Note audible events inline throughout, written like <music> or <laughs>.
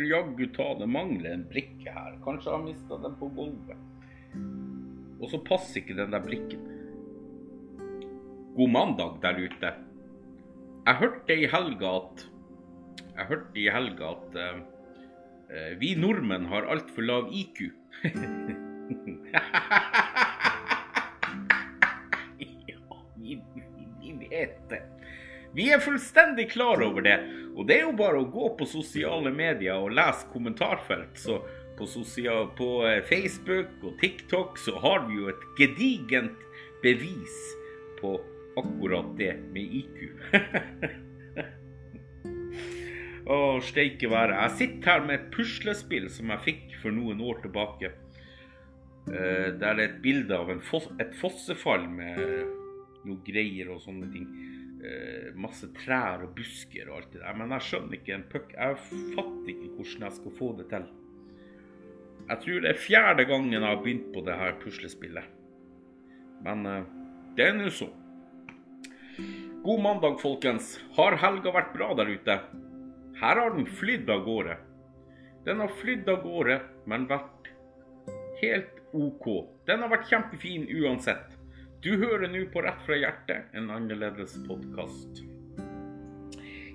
skulle jaggu ta det mangler en brikke her. Kanskje har mista den på gulvet. Og så passer ikke den der brikken. God mandag der ute. Jeg hørte i helga at Jeg hørte i helga at eh, vi nordmenn har altfor lav IQ. <laughs> ja, vi, vi vet det. Vi er fullstendig klar over det. Og det er jo bare å gå på sosiale medier og lese kommentarfelt. Så på, sosial, på eh, Facebook og TikTok så har vi jo et gedigent bevis på akkurat det med IQ. <laughs> Å, steike være. Jeg sitter her med et puslespill som jeg fikk for noen år tilbake. Der Der er et bilde av fos et fossefall med noe greier og sånne ting. Eh, masse trær og busker og alt det der. Men jeg skjønner ikke en puck. Jeg fatter ikke hvordan jeg skal få det til. Jeg tror det er fjerde gangen jeg har begynt på det her puslespillet. Men eh, det er nå så. God mandag, folkens. Har helga vært bra der ute? Her har den flydd av gårde. Den har flydd av gårde, men vært helt OK. Den har vært kjempefin uansett. Du hører nå på Rett fra hjertet, en annerledes podkast.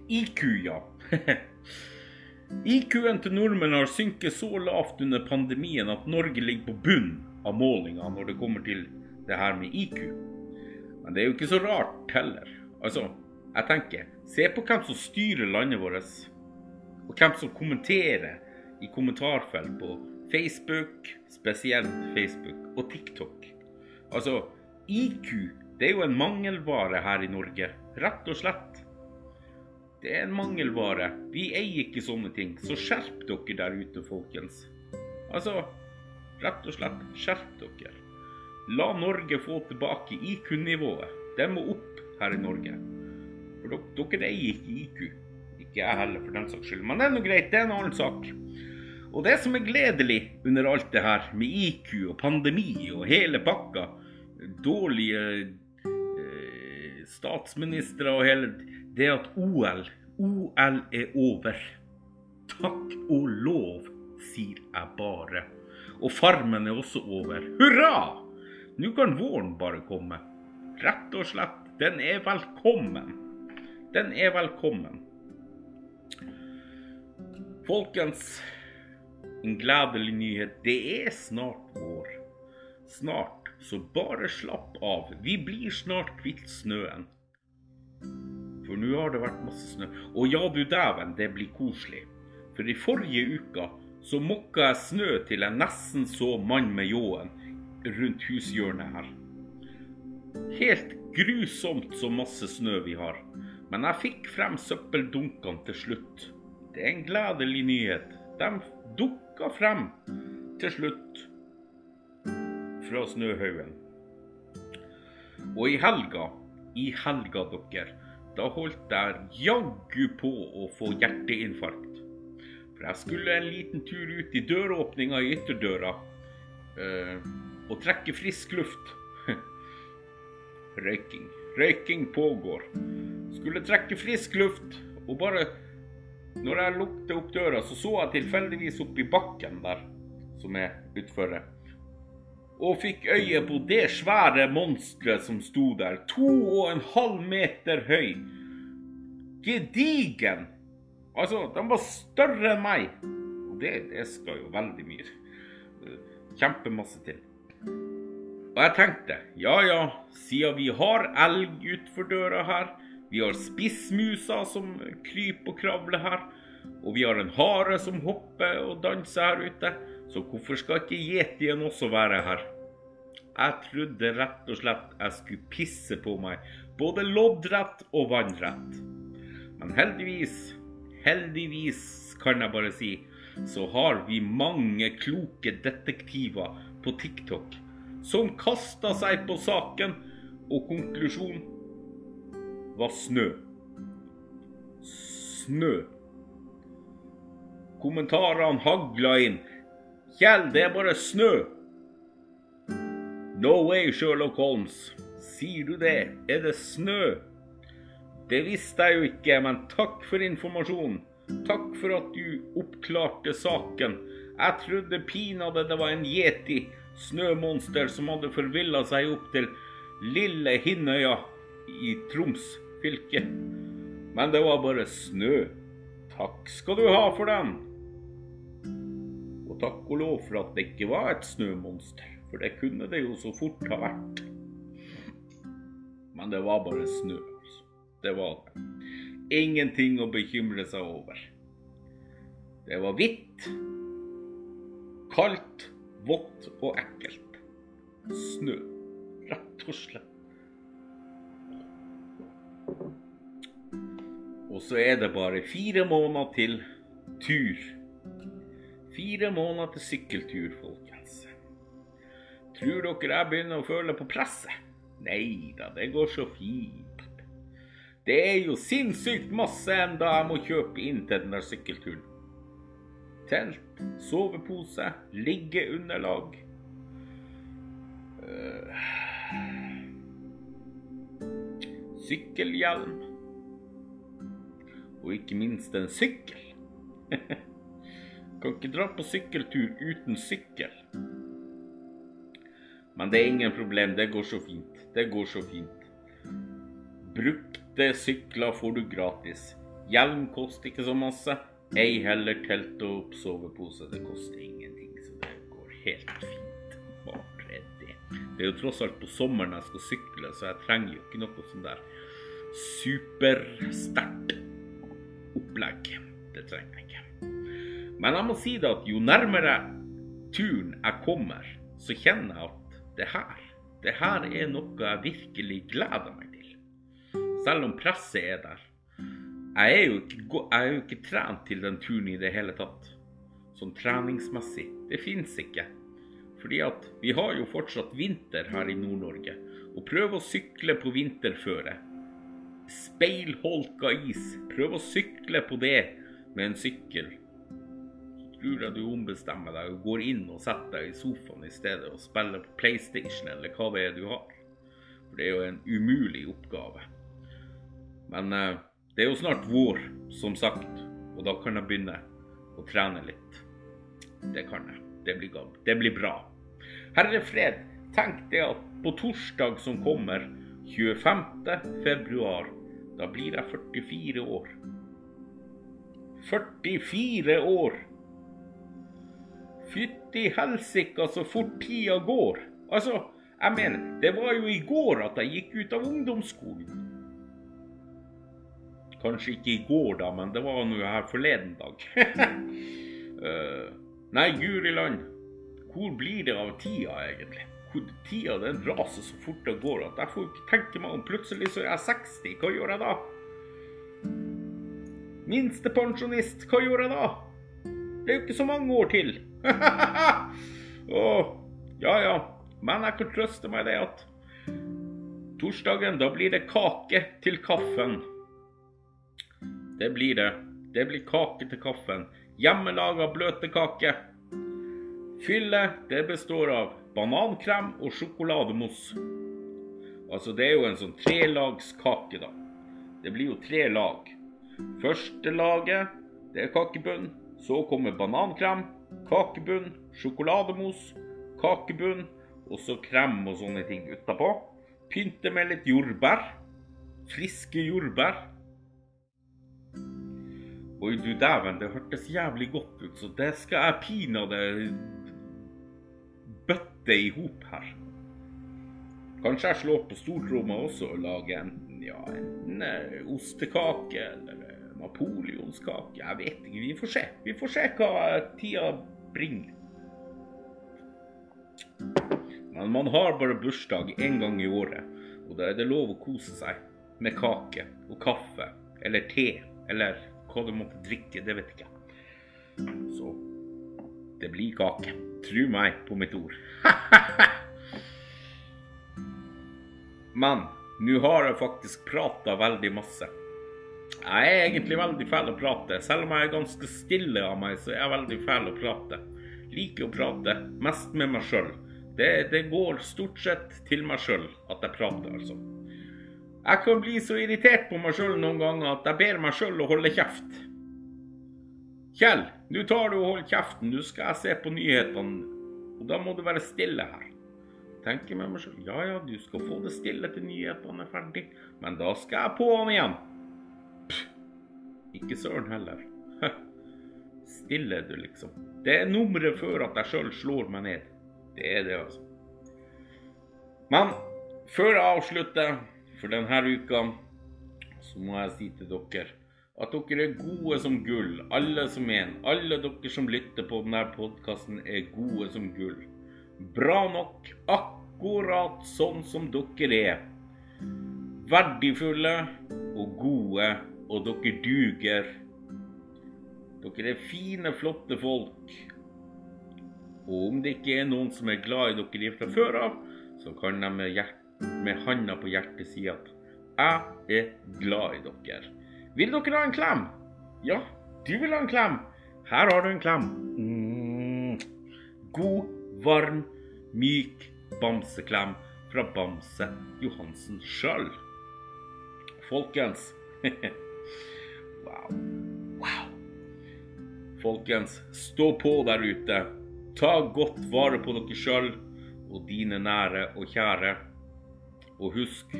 IQ, ja. <laughs> IQ-en til nordmenn har synket så lavt under pandemien at Norge ligger på bunn av målinga når det kommer til det her med IQ. Men det er jo ikke så rart heller. Altså, jeg tenker, se på hvem som styrer landet vårt, og hvem som kommenterer i kommentarfelt på Facebook, spesielt Facebook, og TikTok. Altså, IQ det er jo en mangelvare her i Norge, rett og slett. Det er en mangelvare. Vi eier ikke sånne ting, så skjerp dere der ute, folkens. Altså, rett og slett, skjerp dere. La Norge få tilbake IQ-nivået. Det må opp her i Norge. For dere, eier ikke IQ. Ikke jeg heller, for den saks skyld. Men det er nå greit, det er en annen sak. Og det som er gledelig under alt det her, med IQ og pandemi og hele pakka, dårlige eh, statsministre og hele Det at OL OL er over. Takk og lov, sier jeg bare. Og Farmen er også over. Hurra! Nå kan våren bare komme. Rett og slett. Den er velkommen. Den er velkommen. Folkens, en gledelig nyhet. Det er snart vår. Snart, så bare slapp av. Vi blir snart kvitt snøen. For nå har det vært masse snø. Og ja, du dæven, det blir koselig. For i forrige uka så mokka jeg snø til jeg nesten så mann med ljåen rundt hushjørnet her. Helt grusomt så masse snø vi har. Men jeg fikk frem søppeldunkene til slutt. Det er en gledelig nyhet. De dukka frem til slutt fra snøhaugen. Og i helga, i helga dere, da holdt jeg jaggu på å få hjerteinfarkt. For jeg skulle en liten tur ut i døråpninga i ytterdøra eh, og trekke frisk luft. <laughs> Røyking. Røyking pågår. Skulle trekke frisk luft, og bare når jeg lukte opp døra, så så jeg tilfeldigvis oppi bakken der, som er utfor. Og fikk øye på det svære monsteret som sto der, to og en halv meter høy. Gedigen. Altså, den var større enn meg. Og det, det skal jo veldig mye. Kjempemasse til. Og jeg tenkte, ja ja, siden vi har elg utfor døra her, vi har spissmuser som kryper og kravler her, og vi har en hare som hopper og danser her ute, så hvorfor skal ikke yetien også være her? Jeg trodde rett og slett jeg skulle pisse på meg, både loddrett og vannrett. Men heldigvis, heldigvis kan jeg bare si, så har vi mange kloke detektiver på TikTok som kasta seg på saken, og konklusjonen var snø. Snø. Kommentarene hagla inn. Kjell, det er bare snø. No way, Sherlock Holmes. Sier du det? Er det snø? Det visste jeg jo ikke, men takk for informasjonen. Takk for at du oppklarte saken. Jeg trodde pinadø det var en yeti, snømonster, som hadde forvilla seg opp til lille Hinnøya i Troms fylke. Men det var bare snø. Takk skal du ha for den. Og takk og lov for at det ikke var et snømonster, for det kunne det jo så fort ha vært. Men det var bare snø, altså. Det var det. Ingenting å bekymre seg over. Det var hvitt, kaldt, vått og ekkelt. Snø, rett og slett. Og så er det bare fire måneder til tur. Fire måneder til sykkeltur, folkens. Tror dere jeg begynner å føle på presset? Nei da, det går så fint. Det er jo sinnssykt masse enda jeg må kjøpe inn til den der sykkelturen. Telt, sovepose, liggeunderlag. Uh, sykkelhjelm. Og ikke minst en sykkel. <laughs> kan ikke dra på sykkeltur uten sykkel. Men det er ingen problem, det går så fint. Det går så fint. Brukte sykler får du gratis. Hjelm koster ikke så masse. Ei heller telt og sovepose. Det koster ingenting, så det går helt fint. Bare det. Det er jo tross alt på sommeren jeg skal sykle, så jeg trenger jo ikke noe sånn der supersterkt opplegg. Det trenger jeg ikke. Men jeg må si det at jo nærmere turen jeg kommer, så kjenner jeg at det her, det her er noe jeg virkelig gleder meg til. Selv om presset er der. Jeg er ikke, jeg er jo ikke trent til den turen i det hele tatt. Sånn treningsmessig. Det fins ikke. Fordi at vi har jo fortsatt vinter her i Nord-Norge. Og prøv å sykle på vinterføre speilholka is. Prøv å sykle på det med en sykkel. Tror jeg du ombestemmer deg og går inn og setter deg i sofaen i stedet og spiller på PlayStation eller hva det er du har. For det er jo en umulig oppgave. Men eh, det er jo snart vår, som sagt, og da kan jeg begynne å trene litt. Det kan jeg. Det blir, det blir bra. Herre fred, tenk det at på torsdag som kommer 25. februar. Da blir jeg 44 år. 44 år! Fytti helsike så fort tida går. Altså, jeg mener, det var jo i går at jeg gikk ut av ungdomsskolen. Kanskje ikke i går, da, men det var nå her forleden dag. uh, <laughs> nei, guri land. Hvor blir det av tida, egentlig? tida den raser så fort det går at jeg får ikke tenke meg om. Plutselig så er jeg 60. Hva gjør jeg da? Minstepensjonist, hva gjør jeg da? Det er jo ikke så mange år til. <laughs> Åh, ja ja. Men jeg kan trøste meg det at torsdagen, da blir det kake til kaffen. Det blir det. Det blir kake til kaffen. Hjemmelaga bløtkake. Fyllet, det består av banankrem og sjokolademousse. Altså, det er jo en sånn trelagskake, da. Det blir jo tre lag. Første laget, det er kakebunn. Så kommer banankrem, kakebunn, sjokolademos, kakebunn, og så krem og sånne ting utapå. Pynte med litt jordbær. Friske jordbær. Oi, du dæven, det hørtes jævlig godt ut, så det skal jeg pinadø bøtte i hop her. Kanskje jeg slår på stortromma også og lager enten ja, en uh, ostekake eller napoleonskake. Jeg vet ikke. Vi får se. Vi får se hva tida bringer. Men man har bare bursdag én gang i året, og da er det lov å kose seg med kake og kaffe eller te eller hva du måtte drikke. Det vet jeg ikke. Så det blir kake. Tru meg på mitt ord. <laughs> Men nå har jeg faktisk prata veldig masse. Jeg er egentlig veldig fæl å prate. Selv om jeg er ganske stille av meg, så er jeg veldig fæl å prate. Liker å prate mest med meg sjøl. Det, det, går stort sett til meg sjøl at jeg prater, altså. Jeg kan bli så irritert på meg sjøl noen ganger at jeg ber meg sjøl å holde kjeft. Kjell, nå tar du og holder kjeften, nå skal jeg se på nyhetene, og da må du være stille her. Tenker med meg selv, ja ja, du skal få det stille til nyhetene er ferdig, men da skal jeg på han igjen. Ikke søren heller. <laughs> Stille du, liksom. Det er nummeret før at jeg sjøl slår meg ned. Det er det, altså. Men før jeg avslutter for denne uka, så må jeg si til dere at dere er gode som gull, alle som en. Alle dere som lytter på denne podkasten, er gode som gull. Bra nok, akkurat sånn som dere er. Verdifulle og gode, og dere duger. Dere er fine, flotte folk. Og om det ikke er noen som er glad i dere fra før av, så kan de med, med handa på hjertet si at 'jeg er glad i dere'. Vil dere ha en klem? Ja, du vil ha en klem. Her har du en klem. Mm. God, varm, myk bamseklem fra Bamse Johansen sjøl. Folkens <laughs> Wow. Wow. Folkens, stå på der ute. Ta godt vare på dere sjøl og dine nære og kjære. Og husk,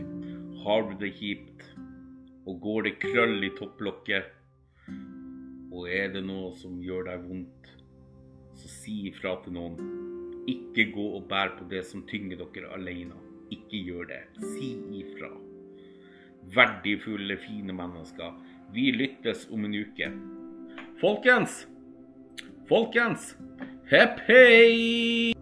har du det kjipt, og går det krøll i topplokket, og er det noe som gjør deg vondt, så si ifra til noen. Ikke gå og bær på det som tynger dere alene. Ikke gjør det. Si ifra. Verdifulle, fine mennesker. Vi lyttes om en uke. Folkens! Folkens! Hepp hei!